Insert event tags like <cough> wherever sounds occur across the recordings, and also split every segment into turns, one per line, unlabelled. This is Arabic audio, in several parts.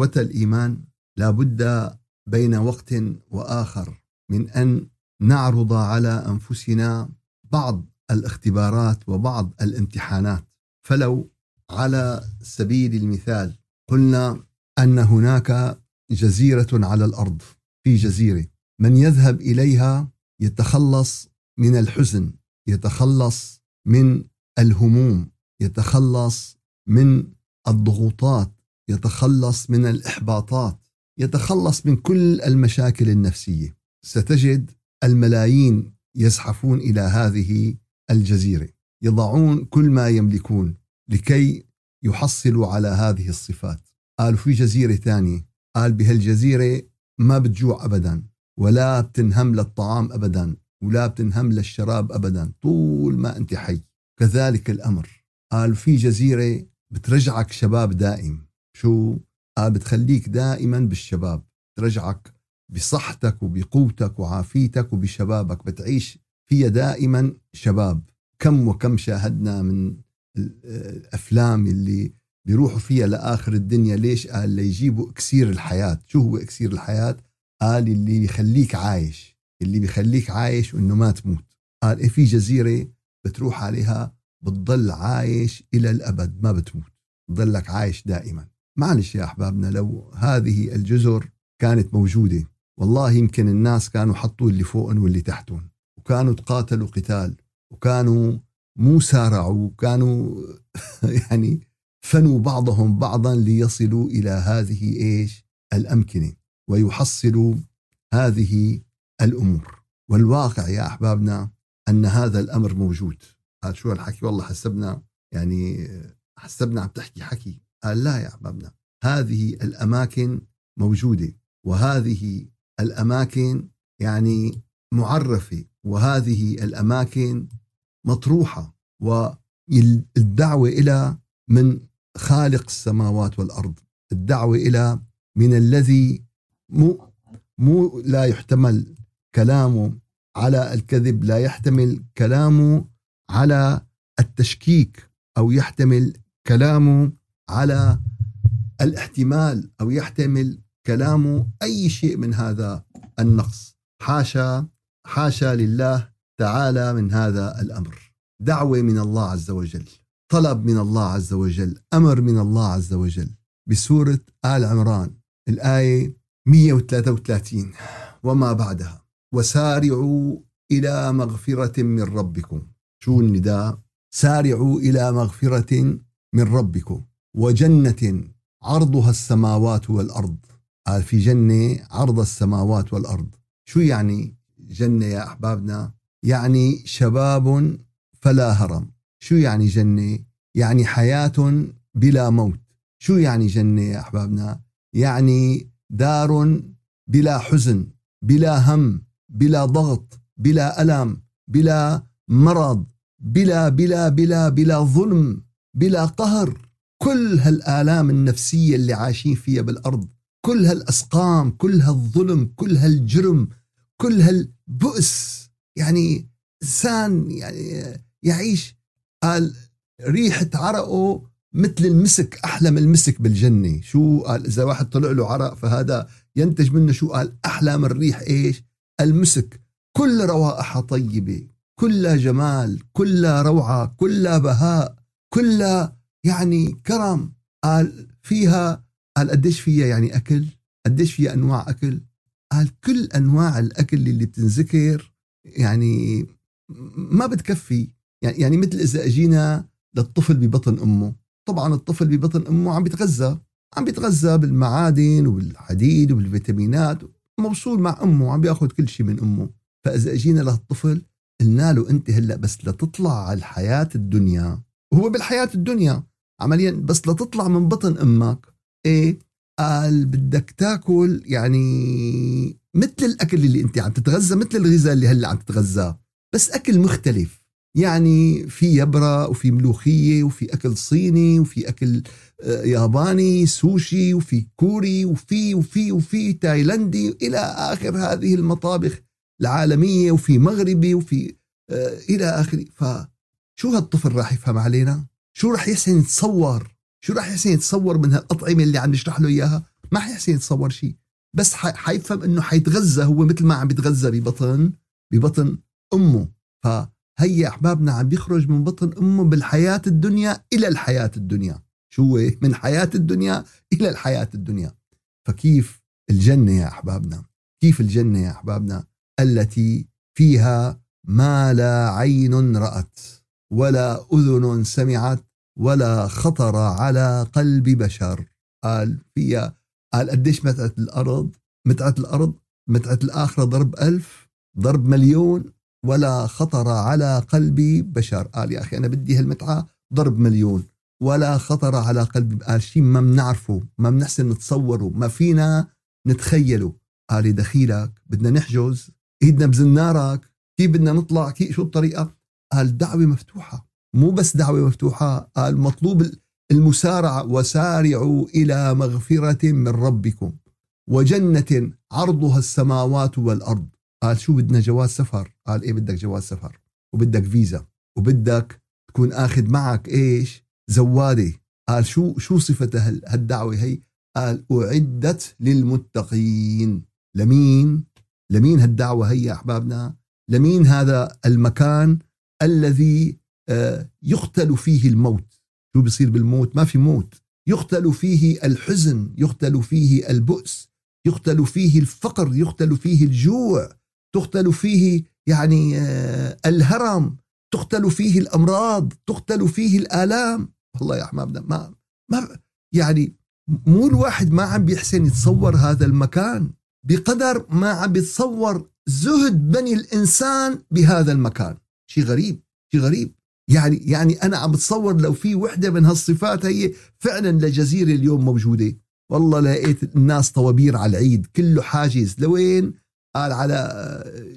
إخوة الإيمان لا بد بين وقت وآخر من أن نعرض على أنفسنا بعض الاختبارات وبعض الامتحانات. فلو على سبيل المثال قلنا أن هناك جزيرة على الأرض في جزيرة من يذهب إليها يتخلص من الحزن يتخلص من الهموم يتخلص من الضغوطات يتخلص من الإحباطات يتخلص من كل المشاكل النفسية. ستجد الملايين يزحفون إلى هذه الجزيرة. يضعون كل ما يملكون لكي يحصلوا على هذه الصفات. قالوا في جزيرة ثانية قال بهالجزيرة ما بتجوع أبدا ولا بتنهم للطعام أبدا ولا بتنهم للشراب أبدا طول ما أنت حي. كذلك الأمر. قال في جزيرة بترجعك شباب دائم. شو قال بتخليك دائما بالشباب ترجعك بصحتك وبقوتك وعافيتك وبشبابك بتعيش فيها دائما شباب. كم وكم شاهدنا من الأفلام اللي بيروحوا فيها لآخر الدنيا ليش؟ قال ليجيبوا إكسير الحياة. شو هو إكسير الحياة؟ قال اللي بيخليك عايش اللي بيخليك عايش وانه ما تموت. قال إيه في جزيرة بتروح عليها بتضل عايش إلى الأبد ما بتموت. بتضلك عايش دائما. معلش يا أحبابنا لو هذه الجزر كانت موجودة والله يمكن الناس كانوا حطوا اللي فوقهم واللي تحتهم وكانوا تقاتلوا قتال وكانوا مو سارعوا كانوا <laughs> يعني فنوا بعضهم بعضا ليصلوا إلى هذه إيش؟ الأمكنة ويحصلوا هذه الأمور. والواقع يا أحبابنا أن هذا الأمر موجود. قال شو الحكي؟ والله حسبنا يعني حسبنا عم تحكي حكي. قال لا يا احبابنا هذه الأماكن موجودة وهذه الأماكن يعني معرفة وهذه الأماكن مطروحة والدعوة إلى من خالق السماوات والأرض الدعوة إلى من الذي مو مو لا يحتمل كلامه على الكذب لا يحتمل كلامه على التشكيك أو يحتمل كلامه على الاحتمال أو يحتمل كلامه أي شيء من هذا النقص. حاشا حاشا لله تعالى من هذا الأمر. دعوة من الله عز وجل طلب من الله عز وجل أمر من الله عز وجل. بسورة آل عمران الآية 133 وما بعدها. وسارعوا إلى مغفرة من ربكم. شو النداء؟ سارعوا إلى مغفرة من ربكم. وجنة عرضها السماوات والأرض. قال في جنة عرض السماوات والأرض. شو يعني جنة يا أحبابنا؟ يعني شباب فلا هرم. شو يعني جنة؟ يعني حياة بلا موت. شو يعني جنة يا أحبابنا؟ يعني دار بلا حزن بلا هم بلا ضغط بلا ألم بلا مرض بلا بلا بلا بلا ظلم بلا قهر. كل هالآلام النفسية اللي عايشين فيها بالأرض كل هالأسقام كل هالظلم كل هالجرم كل هالبؤس يعني إنسان يعني يعيش قال ريحه عرقه مثل المسك أحلى من المسك بالجنة. شو قال؟ إذا واحد طلع له عرق فهذا ينتج منه شو؟ قال أحلى من ريح إيش؟ المسك. كل روائح طيبة كلها جمال كلها روعة كلها بهاء كلها يعني كرم قال فيها قال قديش فيها يعني أكل؟ قديش فيها أنواع أكل؟ قال كل أنواع الأكل اللي بتنذكر يعني ما بتكفي. يعني يعني مثل إذا أجينا للطفل ببطن أمه. طبعا الطفل ببطن أمه عم بيتغذى عم بيتغذى بالمعادن وبالحديد وبالفيتامينات موصول مع أمه عم بيأخذ كل شيء من أمه. فإذا أجينا للطفل قلنا له أنت هلأ بس لتطلع على الحياة الدنيا. وهو بالحياة الدنيا. عمليا بس لتطلع من بطن أمك إيه؟ قال بدك تاكل يعني مثل الأكل اللي أنت عم تتغذى مثل الغذاء اللي هلأ عم تتغذاه بس أكل مختلف. يعني في يبرة وفي ملوخية وفي أكل صيني وفي أكل آه، ياباني سوشي وفي كوري وفي وفي وفي تايلندي إلى آخر هذه المطابخ العالمية وفي مغربي وفي آه، إلى آخره فشو هالطفل راح يفهم علينا؟ شو راح يحسن يتصور؟ شو راح يحسن يتصور من هالأطعمة اللي عم نشرح له إياها؟ ما حيحسن يتصور شيء بس حيفهم إنه حيتغذى هو مثل ما عم بيتغذى ببطن ببطن أمه. فهي أحبابنا عم بيخرج من بطن أمه بالحياة الدنيا إلى الحياة الدنيا. شو هو؟ <laughs> من حياة الدنيا إلى الحياة الدنيا. فكيف الجنة يا أحبابنا؟ كيف الجنة يا أحبابنا التي فيها ما لا عين رأت؟ ولا أذن سمعت ولا خطر على قلب بشر. قال فيها قال قديش متعة الأرض؟ متعة الأرض؟ متعة الآخرة ضرب ألف ضرب مليون ولا خطر على قلب بشر. قال يا أخي أنا بدي هالمتعة ضرب مليون ولا خطر على قلب قال شيء ما بنعرفه ما بنحسن نتصوره ما فينا نتخيله. قال دخيلك بدنا نحجز إيدنا بزنارك كيف بدنا نطلع كيف شو الطريقة؟ قال دعوة مفتوحة. مو بس دعوة مفتوحة قال مطلوب المسارعة وسارعوا إلى مغفرة من ربكم. وجنة عرضها السماوات والأرض. قال شو بدنا جواز سفر؟ قال إيه بدك جواز سفر وبدك فيزا وبدك تكون أخذ معك إيش؟ زوادة. قال شو شو صفة هالدعوة هي؟ قال أعدت للمتقين. لمين؟ لمين هالدعوة هي أحبابنا؟ لمين هذا المكان؟ الذي آه، يقتل فيه الموت. شو بيصير بالموت؟ ما في موت. يقتل فيه الحزن يقتل فيه البؤس يقتل فيه الفقر يقتل فيه الجوع تقتل فيه يعني آه، الهرم تقتل فيه الأمراض تقتل فيه الآلام. والله يا احبابنا ما ما يعني مو الواحد ما عم بيحسن يتصور هذا المكان. بقدر ما عم بيتصور زهد بني الإنسان بهذا المكان. شيء غريب شيء غريب. يعني يعني أنا عم بتصور لو في وحدة من هالصفات هي فعلا لجزيرة اليوم موجودة. والله لقيت الناس طوابير على العيد كله حاجز. لوين؟ قال على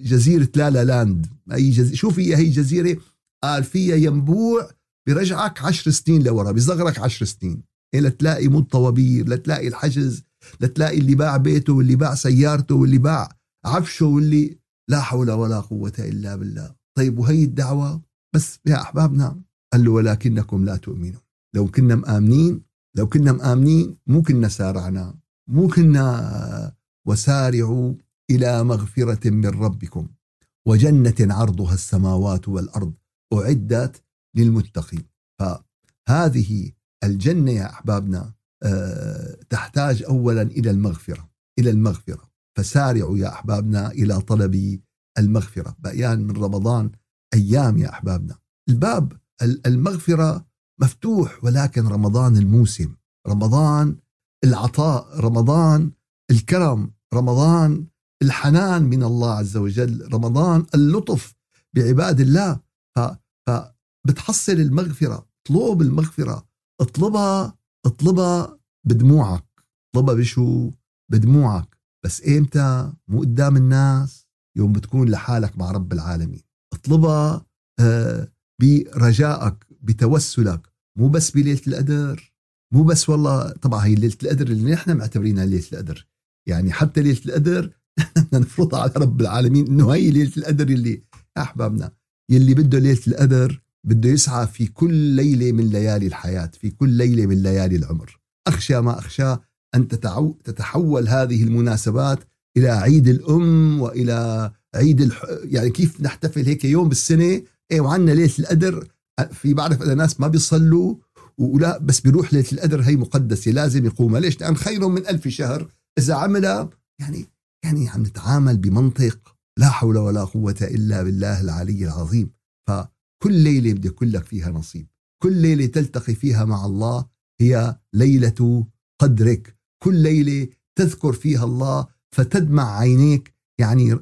جزيرة لالا لاند. أي جزيره شو فيها هي جزيرة قال فيها ينبوع برجعك عشر سنين لورا بيصغرك عشر سنين. إيه لتلاقي مو الطوابير لتلاقي الحجز لتلاقي اللي باع بيته واللي باع سيارته واللي باع عفشه واللي لا حول ولا قوة إلا بالله. طيب وهي الدعوة؟ بس يا أحبابنا. قال له ولكنكم لا تؤمنون. لو كنا مآمنين لو كنا مآمنين مو كنا سارعنا. مو كنا وسارعوا إلى مغفرة من ربكم. وجنة عرضها السماوات والأرض أعدت للمتقين. فهذه الجنة يا أحبابنا آه، تحتاج أولا إلى المغفرة إلى المغفرة. فسارعوا يا أحبابنا إلى طلب المغفرة. بقيان من رمضان أيام يا أحبابنا. الباب المغفرة مفتوح ولكن رمضان الموسم. رمضان العطاء رمضان الكرم رمضان الحنان من الله عز وجل رمضان اللطف بعباد الله. فبتحصل المغفرة اطلب المغفرة. اطلبها اطلبها بدموعك. اطلبها بشو؟ بدموعك. بس إمتى؟ مو قدام الناس. يوم بتكون لحالك مع رب العالمين. اطلبها آه، برجائك بتوسلك. مو بس بليلة القدر. مو بس والله طبعا هي ليلة القدر اللي نحن معتبرينها ليلة القدر. يعني حتى ليلة القدر <laughs> نحن نفرضها على رب العالمين إنه هي ليلة القدر اللي أحبابنا يلي بده ليلة القدر بده يسعى في كل ليلة من ليالي الحياة في كل ليلة من ليالي العمر. أخشى ما أخشى أن تتحول هذه المناسبات إلى عيد الأم وإلى عيد الح... يعني كيف نحتفل هيك يوم بالسنة؟ إيه وعندنا ليلة القدر في بعرف أنا ناس ما بيصلوا ولا بس بيروح ليلة القدر هي مقدسة لازم يقومها ليش؟ لأن خير من ألف شهر إذا عملها يعني يعني عم نتعامل بمنطق لا حول ولا قوة إلا بالله العلي العظيم. فكل ليلة بدي يكون لك فيها نصيب. كل ليلة تلتقي فيها مع الله هي ليلة قدرك. كل ليلة تذكر فيها الله فتدمع عينيك يعني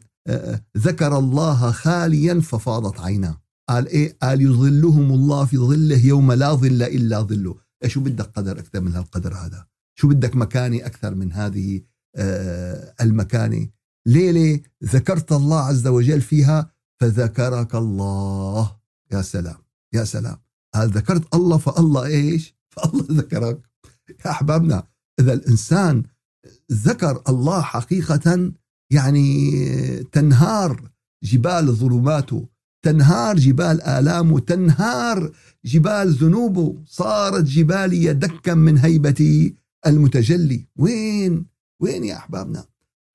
ذكر الله خاليا ففاضت عيناه. قال إيه؟ قال يظلهم الله في ظله يوم لا ظل إلا ظله. إيه شو بدك قدر أكثر من هالقدر هذا؟ شو بدك مكانه أكثر من هذه آه المكانة؟ ليلة ذكرت الله عز وجل فيها فذكرك الله. يا سلام يا سلام. هل ذكرت الله فالله إيش؟ فالله ذكرك. يا أحبابنا إذا الإنسان ذكر الله حقيقة يعني تنهار جبال ظلماته تنهار جبال آلامه تنهار جبال ذنوبه. صارت جبالي دكا من هيبة المتجلي. وين؟ وين يا أحبابنا؟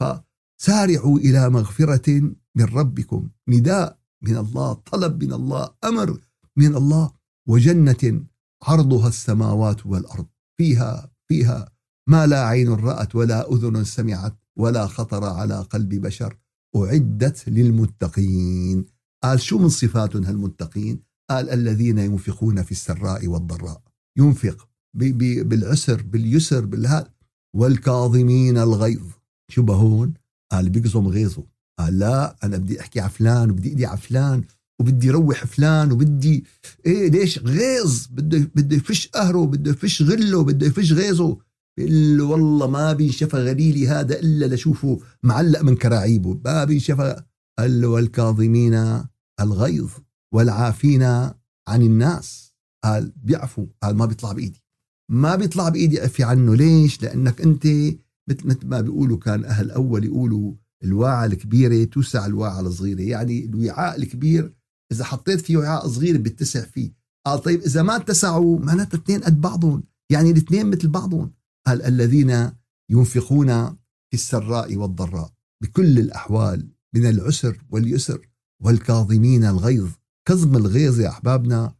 فسارعوا إلى مغفرة من ربكم. نداء من الله طلب من الله أمر من الله وجنة عرضها السماوات والأرض. فيها فيها ما لا عين رأت ولا أذن سمعت ولا خطر على قلب بشر. أعدت للمتقين. قال شو من صفاتهم هالمتقين؟ قال الذين ينفقون في السراء والضراء. ينفق بالعسر باليسر بالهاد والكاظمين الغيظ. شو بهون قال بيقظم غيظه. قال لا أنا بدي أحكي على فلان وبدي ايدي على فلان وبدي روح فلان وبدي إيه ليش؟ غيظ. بده بده يفش قهره بده يفش غله بده يفش غيظه. بيقول له والله ما بينشفى غليلي هذا إلا لشوفه معلق من كراعيبه. ما بينشفى قال له والكاظمين الغيظ والعافين عن الناس. قال بيعفوا قال ما بيطلع بإيدي. ما بيطلع بإيدي أعفي عنه. ليش؟ لأنك أنت مثل ما بيقولوا كان أهل أول يقولوا الواعة الكبيرة توسع الواعة الصغيرة. يعني الوعاء الكبير إذا حطيت فيه وعاء صغير بتسع فيه. قال طيب إذا ما اتسعوا معناتها اثنين قد بعضهم. يعني الاثنين مثل بعضهم. قال الذين ينفقون في السراء والضراء بكل الأحوال من العسر واليسر والكاظمين الغيظ كظم الغيظ يا أحبابنا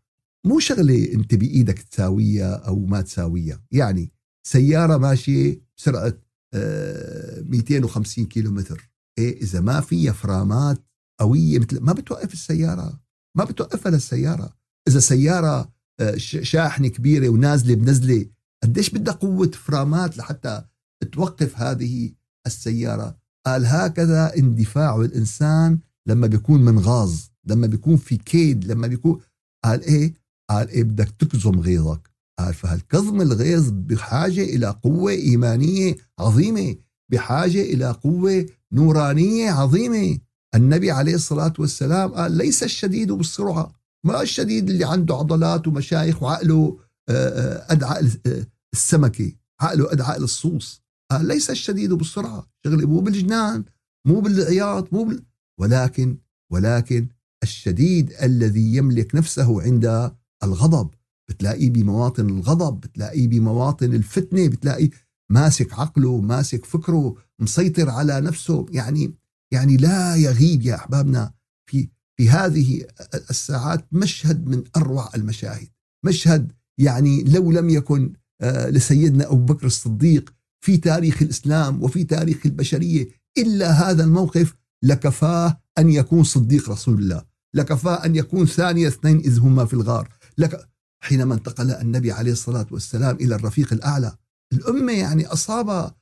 مو شغلة أنت بإيدك تساويها أو ما تساويها. يعني سيارة ماشية بسرعة 250 كيلو متر إيه إذا ما فيها فرامات قوية مثل ما بتوقف السيارة ما بتوقفها للسيارة. إذا سيارة آه، شاحنة كبيرة ونازلة بنزلة قديش بدها قوة فرامات لحتى توقف هذه السيارة؟ قال هكذا اندفاع الإنسان لما بيكون منغاظ لما بيكون في كيد لما بيكون قال إيه؟ قال إيه؟ بدك تكظم غيظك. قال فهالكظم الغيظ بحاجة إلى قوة إيمانية عظيمة بحاجة إلى قوة نورانية عظيمة. النبي عليه الصلاة والسلام قال ليس الشديد بالسرعة ما الشديد اللي عنده عضلات ومشايخ وعقله آه، آه، أدعى آه، السمكة. عقله أدعى للصوص قال ليس الشديد بالسرعة. شغلة مو بالجنان مو بالعياط مو بال... ولكن ولكن الشديد الذي يملك نفسه عند الغضب. بتلاقيه بمواطن الغضب بتلاقيه بمواطن الفتنة بتلاقيه ماسك عقله ماسك فكره مسيطر على نفسه. يعني يعني لا يغيب يا أحبابنا في في هذه الساعات مشهد من أروع المشاهد. مشهد يعني لو لم يكن لسيدنا أبو بكر الصديق في تاريخ الإسلام وفي تاريخ البشرية. إلا هذا الموقف لكفاه أن يكون صديق رسول الله. لكفاه أن يكون ثاني اثنين إذ هما في الغار. لك حينما انتقل النبي عليه الصلاة والسلام إلى الرفيق الأعلى. الأمة يعني أصاب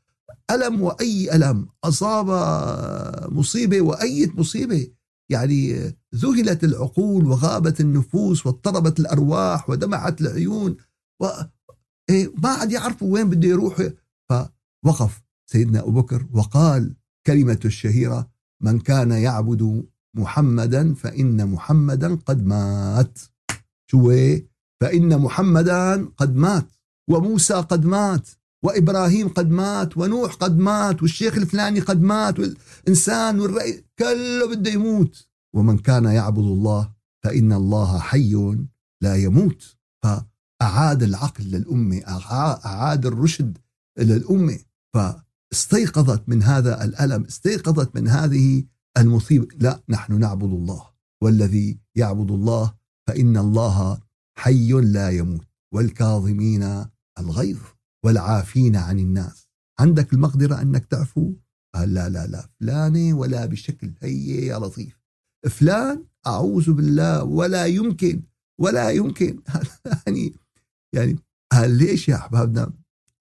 ألم وأي ألم. أصاب مصيبة وأي مصيبة. يعني ذهلت العقول وغابت النفوس واضطربت الأرواح ودمعت العيون. إيه ما عاد يعرفوا وين بده يروح. فوقف سيدنا أبو بكر وقال كلمة الشهيرة من كان يعبد محمدا فإن محمدا قد مات. شو فإن محمدا قد مات وموسى قد مات وإبراهيم قد مات ونوح قد مات والشيخ الفلاني قد مات والإنسان والرئيس كله بده يموت. ومن كان يعبد الله فإن الله حي لا يموت. فأعاد العقل للأمة أعاد الرشد للأمة. فاستيقظت من هذا الألم استيقظت من هذه المصيبة. لا نحن نعبد الله والذي يعبد الله فإن الله حي لا يموت. والكاظمين الغيظ والعافين عن الناس. عندك المقدرة أنك تعفو؟ قال لا لا لا فلانة ولا بشكل هي يا لطيف. فلان أعوذ بالله ولا يمكن ولا يمكن. <laughs> يعني يعني قال ليش يا أحبابنا؟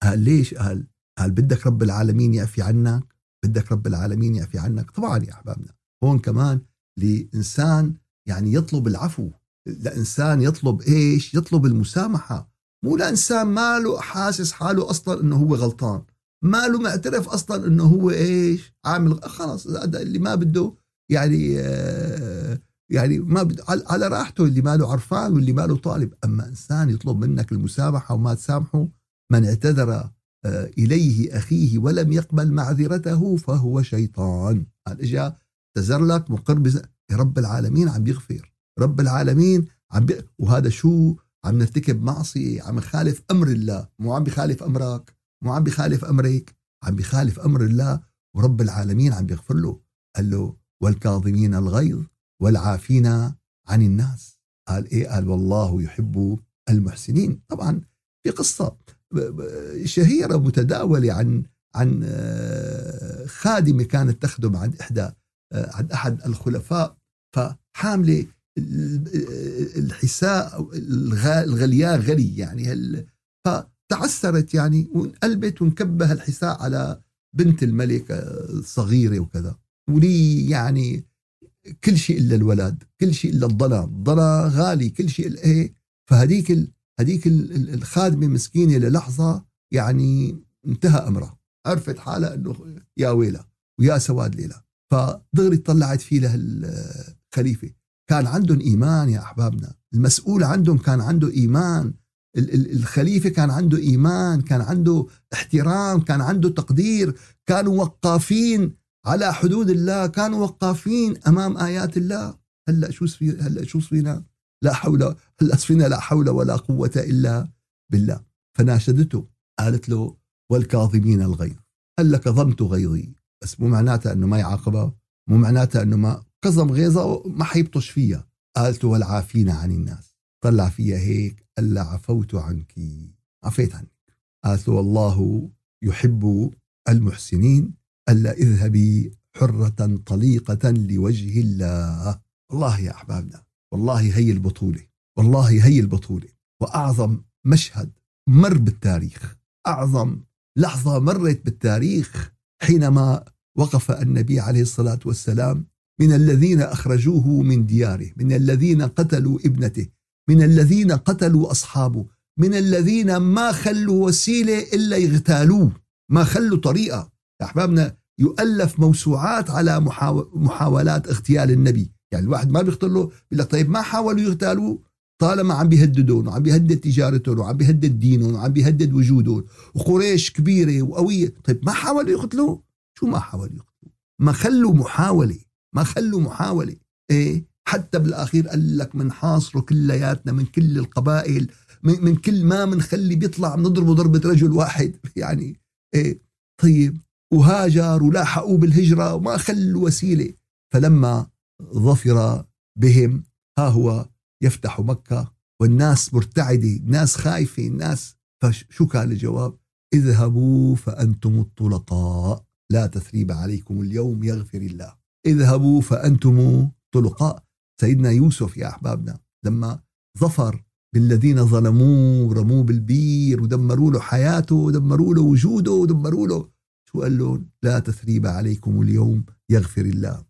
قال ليش؟ قال قال بدك رب العالمين يعفي عنك بدك رب العالمين يعفي عنك؟ طبعا يا أحبابنا. هون كمان لإنسان يعني يطلب العفو لإنسان يطلب إيش؟ يطلب المسامحة. مو لإنسان ماله حاسس حاله أصلا أنه هو غلطان. ماله معترف أصلا أنه هو إيش؟ عامل خلاص اللي ما بده يعني آه يعني ما بد على راحته اللي ماله عرفان واللي ماله طالب. أما إنسان يطلب منك المسامحة وما تسامحه من اعتذر آه إليه أخيه ولم يقبل معذرته فهو شيطان. قال إجا اعتذر لك مقر رب العالمين عم يغفر. رب العالمين عم بي... وهذا شو؟ عم نرتكب معصية عم نخالف أمر الله. مو عم بخالف أمرك مو عم بيخالف أمرك عم بيخالف أمر الله ورب العالمين عم بيغفر له. قال له والكاظمين الغيظ والعافين عن الناس. قال إيه؟ قال والله يحب المحسنين. طبعا في قصة. شهيرة متداولة عن عن آه، خادمة كانت تخدم عند إحدى آه، عند أحد الخلفاء فحاملة الحساء الغلياء غلي يعني فتعسرت يعني وانقلبت وانكبه الحساء على بنت الملك الصغيرة وكذا. ولي يعني كل شيء إلا الولد كل شيء إلا الضنا الضنا غالي كل شيء إلا إيه فهديك هديك الخادمة مسكينة للحظة يعني انتهى أمرها عرفت حالها أنه يا ويلة ويا سواد ليلة فدغري طلعت فيه له الخليفة كان عندهم إيمان يا أحبابنا. المسؤول عندهم كان عنده إيمان. الخليفة كان عنده إيمان كان عنده احترام كان عنده تقدير كانوا وقافين على حدود الله كانوا وقافين أمام آيات الله. هلأ شو هلأ شو فينا؟ لا حول هلأ فينا لا حول ولا قوة إلا بالله. فناشدته قالت له والكاظمين الغيظ. هلأ كظمت غيظي. بس مو معناتها إنه ما يعاقبها مو معناتها إنه ما كظم غيظة ما حيبطش فيها. قالت والعافين عن الناس. طلع فيها هيك الا عفوت عنك. عفيت عنك. قالت له والله يحب المحسنين ألا اذهبي حرة طليقة لوجه الله. والله يا أحبابنا والله هي البطولة والله هي البطولة. وأعظم مشهد مر بالتاريخ أعظم لحظة مرت بالتاريخ حينما وقف النبي عليه الصلاة والسلام من الذين أخرجوه من دياره من الذين قتلوا ابنته من الذين قتلوا أصحابه من الذين ما خلوا وسيلة إلا يغتالوه ما خلوا طريقة أحبابنا يؤلف موسوعات على محاولات اغتيال النبي. يعني الواحد ما بيخطر له بيقول لك طيب ما حاولوا يغتالوه؟ طالما عم بيهددون وعم بيهدد تجارتهم وعم بيهدد دينهم وعم بيهدد وجودهم وقريش كبيرة وقوية. طيب ما حاولوا يقتلوه؟ شو ما حاولوا يقتلوه؟ ما خلوا محاولة ما خلوا محاولة. إيه؟ حتى بالأخير قال لك منحاصره كلياتنا من كل القبائل من, من كل ما منخلي بيطلع بنضربه ضربة رجل واحد. <laughs> يعني إيه؟ طيب وهاجر ولاحقوه بالهجرة وما خلوا وسيلة. فلما ظفر بهم ها هو يفتح مكة والناس مرتعدة الناس خايفة الناس فشو كان الجواب؟ اذهبوا فأنتم الطلقاء. لا تثريب عليكم اليوم يغفر الله. اذهبوا فأنتم طلقاء. سيدنا يوسف يا أحبابنا لما ظفر بالذين ظلموه رموه بالبير ودمروا له حياته ودمروا له وجوده ودمروا له شو قال لهم لا تثريب عليكم اليوم يغفر الله.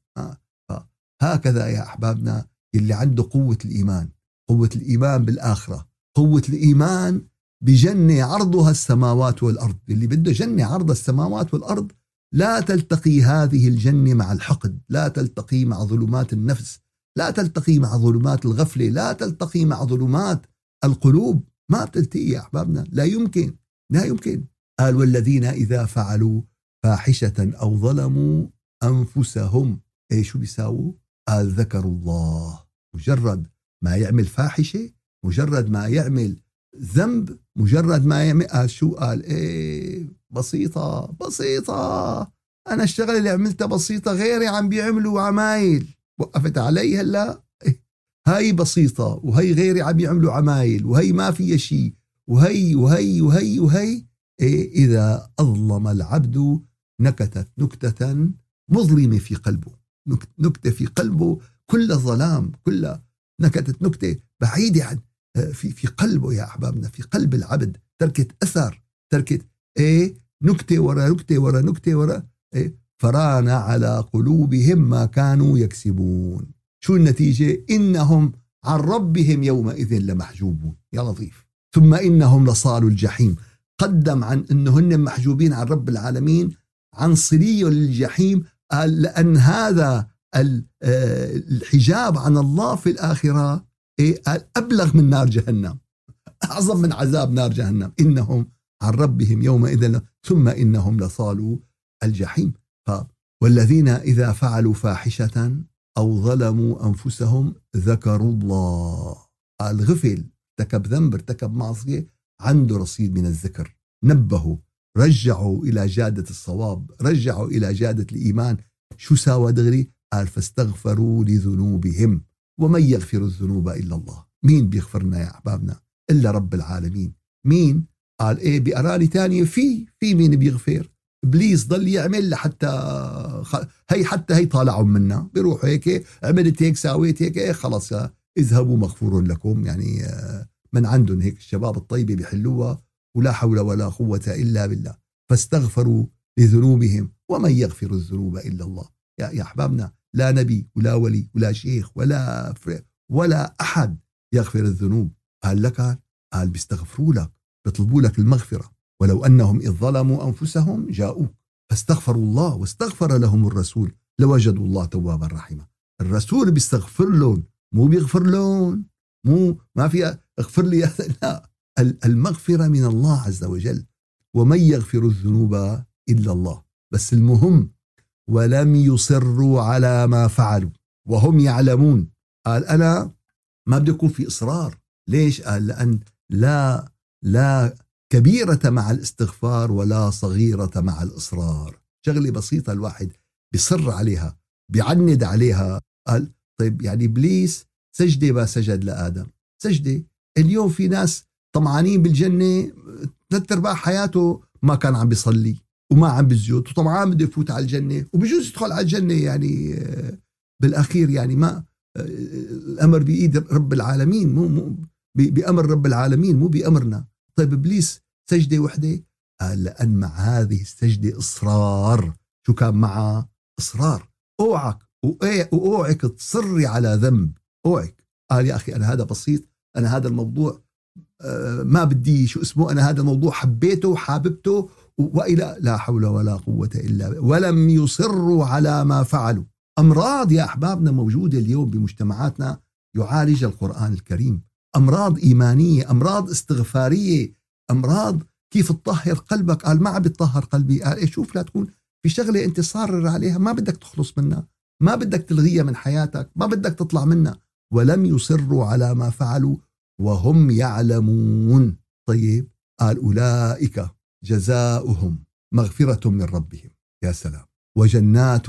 هكذا يا أحبابنا اللي عنده قوة الإيمان. قوة الإيمان بالآخرة. قوة الإيمان بجنة عرضها السماوات والأرض. اللي بده جنة عرض السماوات والأرض لا تلتقي هذه الجنة مع الحقد. لا تلتقي مع ظلمات النفس. لا تلتقي مع ظلمات الغفلة. لا تلتقي مع ظلمات القلوب. ما بتلتقي يا أحبابنا. لا يمكن. لا يمكن. قال والذين إذا فعلوا فاحشة أو ظلموا أنفسهم. إيه شو بيساووا؟ قال ذكروا الله. مجرد ما يعمل فاحشة مجرد ما يعمل ذنب مجرد ما يعمل قال شو؟ قال إيه بسيطة بسيطة. أنا الشغلة اللي عملتها بسيطة غيري عم بيعملوا عمايل. وقفت علي هلأ. <laughs> هاي بسيطة وهي غيري عم يعملوا عمايل وهي ما فيها شيء وهي وهي وهي وهي. إيه إذا أظلم العبد نكتت نكتة مظلمة في قلبه. نكتة في قلبه كل ظلام كل نكتت نكتة بعيدة عن آه، في في قلبه يا أحبابنا في قلب العبد. تركت أثر تركت إيه نكتة ورا نكتة ورا نكتة ورا إيه فران على قلوبهم ما كانوا يكسبون. شو النتيجة؟ إنهم عن ربهم يومئذ لمحجوبون. يا لطيف. ثم إنهم لصالوا الجحيم. قدم عن أنه هن محجوبين عن رب العالمين عن صلي للجحيم قال لأن هذا آه، الحجاب عن الله في الآخرة إيه؟ قال أبلغ من نار جهنم <laughs> أعظم من عذاب نار جهنم. إنهم عن ربهم يومئذ ثم إنهم لصالوا الجحيم. والذين إذا فعلوا فاحشة أو ظلموا أنفسهم ذكروا الله. قال غفل ارتكب ذنب ارتكب معصية عنده رصيد من الذكر. نبهوا. رجعوا إلى جادة الصواب رجعوا إلى جادة الإيمان. شو ساوى دغري؟ قال فاستغفروا لذنوبهم ومن يغفر الذنوب إلا الله. مين بيغفر لنا يا أحبابنا؟ إلا رب العالمين. مين؟ قال إيه بأراني تانية في في مين بيغفر؟ إبليس ضل يعمل لحتى هي حتى هي طالعوا منا. بيروحوا هيك عملت هيك سويت هيك إيه خلص اذهبوا مغفور لكم. يعني آه، من عندهم هيك الشباب الطيبة بيحلوها. ولا حول ولا قوة إلا بالله. فاستغفروا لذنوبهم ومن يغفر الذنوب إلا الله. يا يا أحبابنا لا نبي ولا ولي ولا شيخ ولا ولا أحد يغفر الذنوب. قال لك قال بيستغفروا لك بيطلبوا لك المغفرة. ولو أنهم إذ ظلموا أنفسهم جاءوك. فاستغفروا الله واستغفر لهم الرسول. لوجدوا الله توابا رحيما. الرسول بيستغفر لهم مو بيغفر لهم. مو ما في اغفر لي <laughs> لا. المغفرة من الله عز وجل ومن يغفر الذنوب إلا الله. بس المهم ولم يصروا على ما فعلوا وهم يعلمون. قال أنا ما بدي يكون في إصرار. ليش؟ قال لأن لا لا كبيرة مع الاستغفار ولا صغيرة مع الإصرار. شغلة بسيطة الواحد بيصر عليها بيعند عليها. قال طيب يعني إبليس سجدة ما سجد لآدم. سجدة. اليوم في ناس طمعانين بالجنة ثلاث أرباع حياته ما كان عم بيصلي وما عم بيسجد وطمعان بده يفوت على الجنة وبجوز يدخل على الجنة يعني آه، بالأخير يعني ما آه، الأمر بإيد رب العالمين مو مو بأمر رب العالمين مو بأمرنا. طيب إبليس سجدة وحدة؟ قال لأن مع هذه السجدة إصرار. شو كان معها إصرار. أوعك واوعك تصري على ذنب. أوعك. قال يا أخي أنا هذا بسيط أنا هذا الموضوع ما بدي شو اسمه أنا هذا الموضوع حبيته وحاببته والى لا حول ولا قوة إلا ولم يصروا على ما فعلوا. أمراض يا أحبابنا موجودة اليوم بمجتمعاتنا يعالج القرآن الكريم. أمراض إيمانية أمراض استغفارية أمراض كيف تطهر قلبك. قال ما عم بتطهر قلبي. قال إيه شوف لا تكون في شغلة أنت صارر عليها. ما بدك تخلص منها. ما بدك تلغيها من حياتك. ما بدك تطلع منها. ولم يصروا على ما فعلوا. وهم يعلمون. طيب قال أولئك جزاؤهم مغفرة من ربهم. يا سلام. وجنات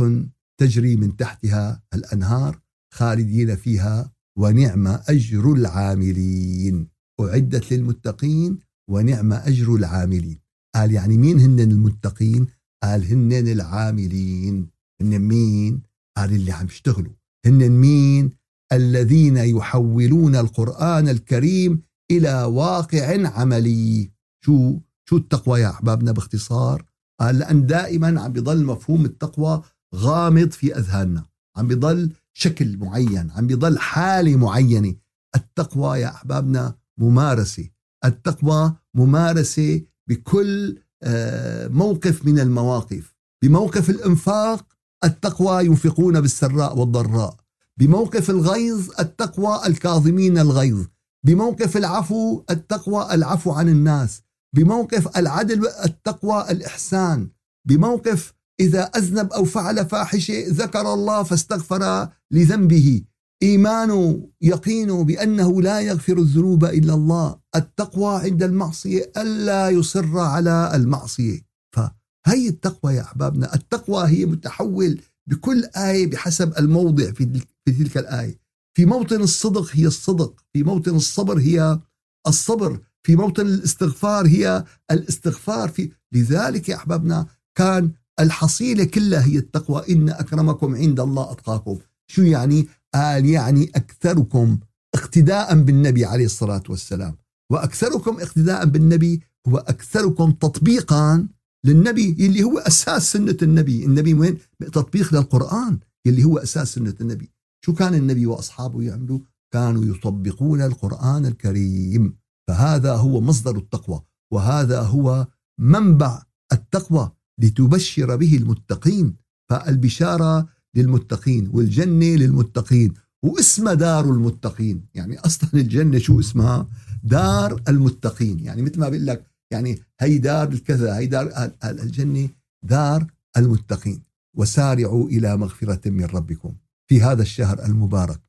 تجري من تحتها الأنهار خالدين فيها ونعم أجر العاملين. أعدت للمتقين ونعم أجر العاملين. قال يعني مين هن المتقين؟ قال هن العاملين. هن مين؟ قال اللي عم يشتغلوا. هن مين؟ الذين يحولون القرآن الكريم إلى واقع عملي. شو شو التقوى يا أحبابنا؟ باختصار لأن دائما عم بيضل مفهوم التقوى غامض في أذهاننا. عم بيضل شكل معين عم بيضل حالة معينة. التقوى يا أحبابنا ممارسة. التقوى ممارسة بكل آه، موقف من المواقف. بموقف الإنفاق التقوى ينفقون بالسراء والضراء. بموقف الغيظ التقوى الكاظمين الغيظ بموقف العفو التقوى العفو عن الناس بموقف العدل التقوى الإحسان بموقف إذا أذنب أو فعل فاحشة ذكر الله فاستغفر لذنبه. إيمانه يقينه بأنه لا يغفر الذنوب إلا الله. التقوى عند المعصية ألا يصر على المعصية. فهي التقوى يا أحبابنا التقوى هي متحول بكل آية بحسب الموضع في في تلك الآية. في موطن الصدق هي الصدق في موطن الصبر هي الصبر في موطن الاستغفار هي الاستغفار. في لذلك يا أحبابنا كان الحصيلة كلها هي التقوى. إن أكرمكم عند الله أتقاكم. شو يعني؟ قال يعني أكثركم اقتداء بالنبي عليه الصلاة والسلام. وأكثركم اقتداء بالنبي هو أكثركم تطبيقا للنبي اللي هو أساس سنة النبي. النبي وين؟ تطبيق للقرآن اللي هو أساس سنة النبي. شو كان النبي وأصحابه يعملوا؟ كانوا يطبقون القرآن الكريم. فهذا هو مصدر التقوى وهذا هو منبع التقوى لتبشر به المتقين. فالبشارة للمتقين والجنة للمتقين واسمها دار المتقين. يعني أصلا الجنة شو اسمها؟ دار المتقين. يعني مثل ما بقول لك يعني هي دار الكذا هي دار الجنة دار المتقين. وسارعوا إلى مغفرة من ربكم. في هذا الشهر المبارك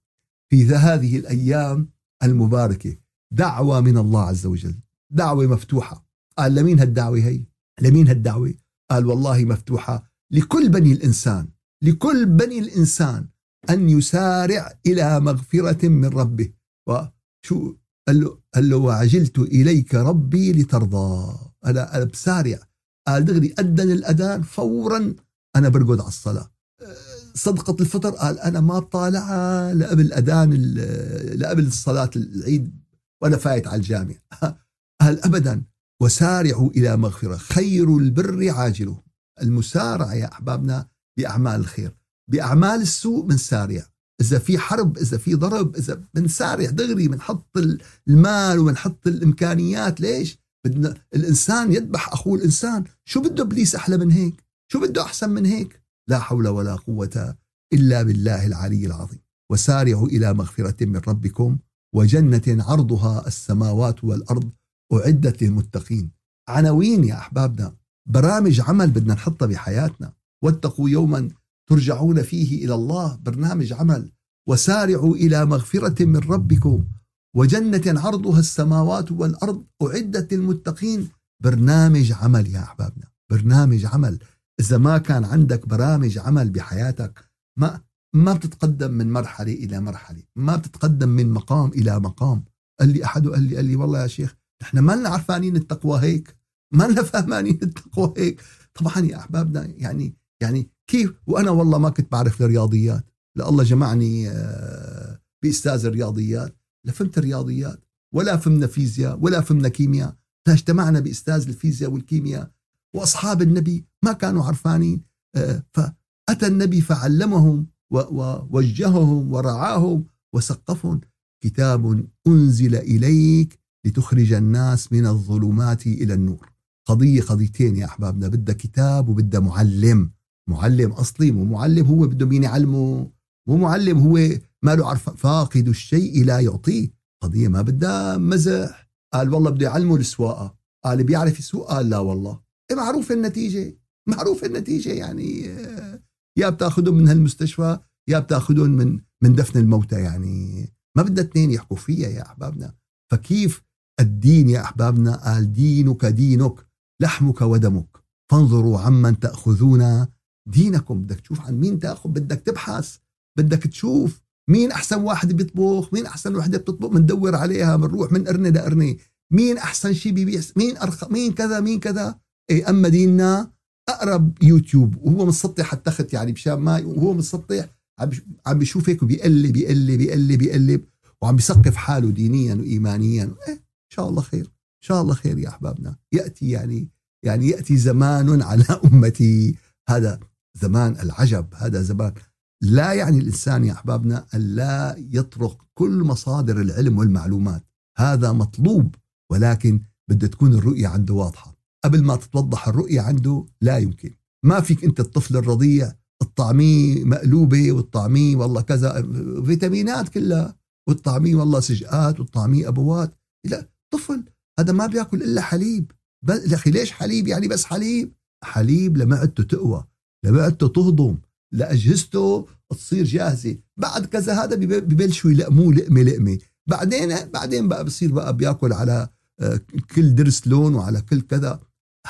في هذه الأيام المباركة. دعوة من الله عز وجل دعوة مفتوحة. قال لمين هالدعوة هي؟ لمين هالدعوة؟ قال والله مفتوحة لكل بني الإنسان لكل بني الإنسان أن يسارع إلى مغفرة من ربه. وشو قال له, قال له وعجلت إليك ربي لترضى. أنا, أنا بسارع. قال دغري أذن الأذان فورا أنا برقد على الصلاة. صدقة الفطر قال أنا ما طالعها لقبل الأذان لقبل الصلاة العيد وأنا فايت على الجامع. <laughs> قال أبدا وسارعوا إلى مغفرة خير البر عاجله. المسارعة يا أحبابنا بأعمال الخير. بأعمال السوء بنسارع إذا في حرب إذا في ضرب إذا بنسارع دغري بنحط المال وبنحط الإمكانيات ليش؟ بدنا الإنسان يذبح أخوه الإنسان. شو بده إبليس أحلى من هيك؟ شو بده أحسن من هيك؟ لا حول ولا قوة إلا بالله العلي العظيم. وسارعوا إلى مغفرة من ربكم وجنة عرضها السماوات والأرض أعدت للمتقين. عناوين يا أحبابنا. برامج عمل بدنا نحطها بحياتنا. واتقوا يوما ترجعون فيه إلى الله. برنامج عمل. وسارعوا إلى مغفرة من ربكم وجنة عرضها السماوات والأرض أعدت للمتقين. برنامج عمل يا أحبابنا. برنامج عمل. إذا ما كان عندك برامج عمل بحياتك ما ما بتتقدم من مرحلة إلى مرحلة ما بتتقدم من مقام إلى مقام. قال لي أحد قال لي قال لي والله يا شيخ نحن ما لنا عرفانين التقوى هيك ما لنا فهمانين التقوى هيك. طبعا يا أحبابنا يعني يعني كيف؟ وأنا والله ما كنت بعرف الرياضيات. لا الله جمعني آه، بأستاذ الرياضيات. لا فهمت الرياضيات ولا فهمنا فيزياء ولا فهمنا كيمياء. لا اجتمعنا بأستاذ الفيزياء والكيمياء. وأصحاب النبي ما كانوا عرفانين. آه، فأتى النبي فعلمهم ووجههم ورعاهم وسقفهم. كتاب أنزل إليك لتخرج الناس من الظلمات إلى النور. قضية قضيتين يا أحبابنا بدها كتاب وبدها معلم. معلم أصلي مو معلم هو بده مين يعلمه؟ مو معلم هو ما له عرف فاقد الشيء لا يعطيه. قضية ما بدها مزح. قال والله بده يعلمه السواقة. قال بيعرف يسوق؟ قال لا والله. إيه معروف النتيجة؟ معروف النتيجة يعني آه، يا بتاخذهم من هالمستشفى يا بتاخذهم من من دفن الموتى يعني. ما بدها اثنين يحكوا فيها يا أحبابنا. فكيف الدين يا أحبابنا؟ قال دينك دينك لحمك ودمك. فانظروا عمن تأخذون دينكم. بدك تشوف عن مين تأخذ بدك تبحث بدك تشوف مين أحسن واحد بيطبخ مين أحسن وحدة بتطبخ بندور عليها بنروح من قرنه لقرنه مين أحسن شيء بيبيع مين ارخص مين كذا مين كذا. إيه أما ديننا أقرب يوتيوب وهو مسطح التخت يعني مشان ما وهو مسطح عم عم بيشوف هيك وبيقلب بيقلب بيقلب بيقلب وعم بيثقف حاله دينيا وايمانيا. إيه إن شاء الله خير إن شاء الله خير يا أحبابنا. يأتي يعني يعني يأتي زمان <laughs> على أمتي. هذا زمان العجب هذا زمان. لا يعني الإنسان يا أحبابنا أن لا يطرق كل مصادر العلم والمعلومات. هذا مطلوب ولكن بدها تكون الرؤية عنده واضحة. قبل ما تتوضح الرؤية عنده لا يمكن. ما فيك أنت الطفل الرضيع الطعمية مقلوبة والطعمية والله كذا فيتامينات كلها والطعمية والله سجقات والطعمية أبوات. لا طفل هذا ما بياكل إلا حليب. يا أخي ليش حليب؟ يعني بس حليب. حليب لمعدته تقوى لمعدته تهضم لأجهزته تصير جاهزة. بعد كذا هذا ببلشوا يلقموه لقمة لقمة. بعدين بعدين بقى بصير بقى بياكل على آه، كل درس لون وعلى كل كذا.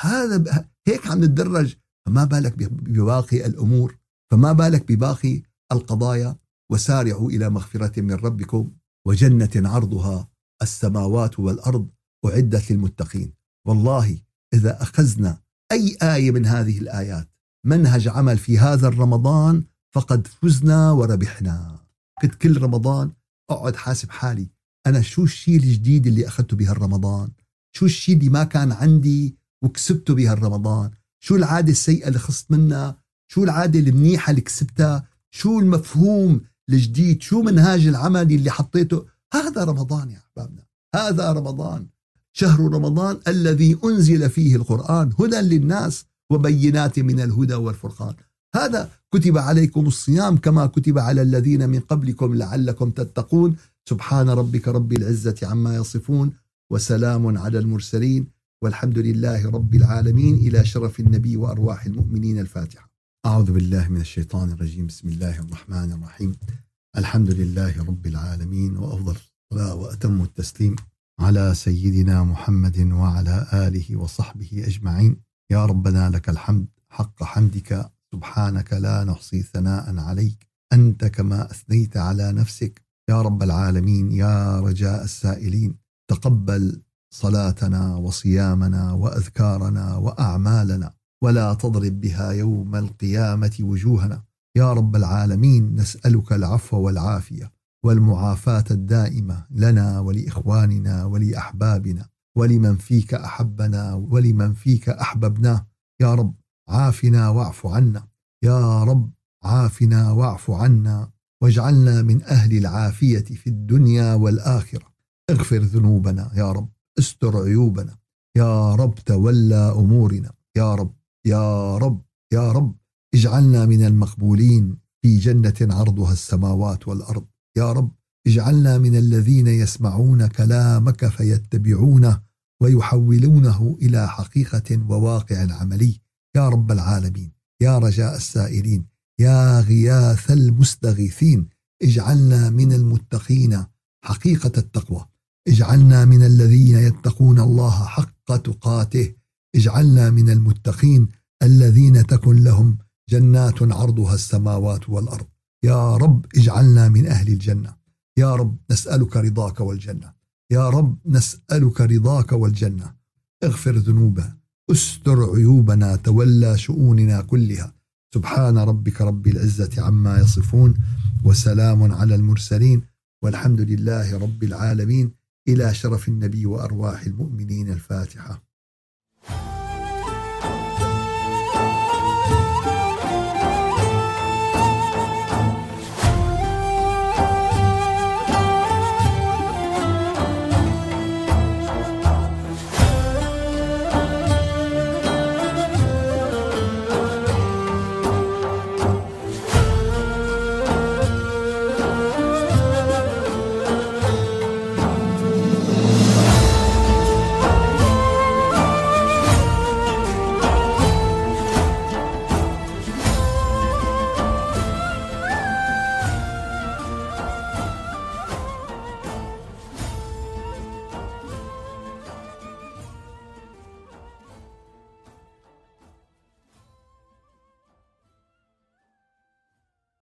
هذا هيك عم نتدرج. فما بالك بباقي الأمور. فما بالك بباقي القضايا. وسارعوا إلى مغفرة من ربكم وجنة عرضها. السماوات والأرض أعدت للمتقين. والله إذا أخذنا أي آية من هذه الآيات منهج عمل في هذا الرمضان فقد فزنا وربحنا. كنت كل رمضان أقعد حاسب حالي. أنا شو الشيء الجديد اللي أخذته بهالرمضان؟ شو الشيء اللي ما كان عندي؟ وكسبته بهالرمضان. شو العادة السيئة اللي خصت منها؟ شو العادة المنيحة اللي كسبتها؟ شو المفهوم الجديد؟ شو منهاج العمل اللي حطيته؟ هذا رمضان يا أحبابنا. هذا رمضان. شهر رمضان الذي أنزل فيه القرآن هدى للناس وبينات من الهدى والفرقان. هذا كتب عليكم الصيام كما كتب على الذين من قبلكم لعلكم تتقون. سبحان ربك رب العزة عما يصفون وسلام على المرسلين. والحمد لله رب العالمين إلى شرف النبي وأرواح المؤمنين الفاتحة. أعوذ بالله من الشيطان الرجيم. بسم الله الرحمن الرحيم. الحمد لله رب العالمين وأفضل الصلاة وأتم التسليم على سيدنا محمد وعلى آله وصحبه أجمعين. يا ربنا لك الحمد. حق حمدك. سبحانك لا نحصي ثناء عليك. أنت كما أثنيت على نفسك. يا رب العالمين. يا رجاء السائلين. تقبل صلاتنا وصيامنا وأذكارنا وأعمالنا ولا تضرب بها يوم القيامة وجوهنا. يا رب العالمين نسألك العفو والعافية والمعافاة الدائمة لنا ولإخواننا ولأحبابنا. ولمن فيك أحبنا ولمن فيك أحببناه. يا رب عافنا واعف عنا. يا رب عافنا واعف عنا. واجعلنا من أهل العافية في الدنيا والآخرة. اغفر ذنوبنا يا رب. استر عيوبنا. يا رب تولى أمورنا. يا رب يا رب يا رب. اجعلنا من المقبولين. في جنة عرضها السماوات والأرض. يا رب اجعلنا من الذين يسمعون كلامك فيتبعونه ويحولونه إلى حقيقة وواقع عملي. يا رب العالمين يا رجاء السائلين يا غياث المستغيثين اجعلنا من المتقين حقيقة التقوى. اجعلنا من الذين يتقون الله حق تقاته. اجعلنا من المتقين الذين تكن لهم جنات عرضها السماوات والأرض. يا رب اجعلنا من أهل الجنة. يا رب نسألك رضاك والجنة. يا رب نسألك رضاك والجنة. اغفر ذنوبنا. استر عيوبنا. تولى شؤوننا كلها. سبحان ربك رب العزة عما يصفون. وسلام على المرسلين. والحمد لله رب العالمين. إلى شرف النبي وأرواح المؤمنين الفاتحة.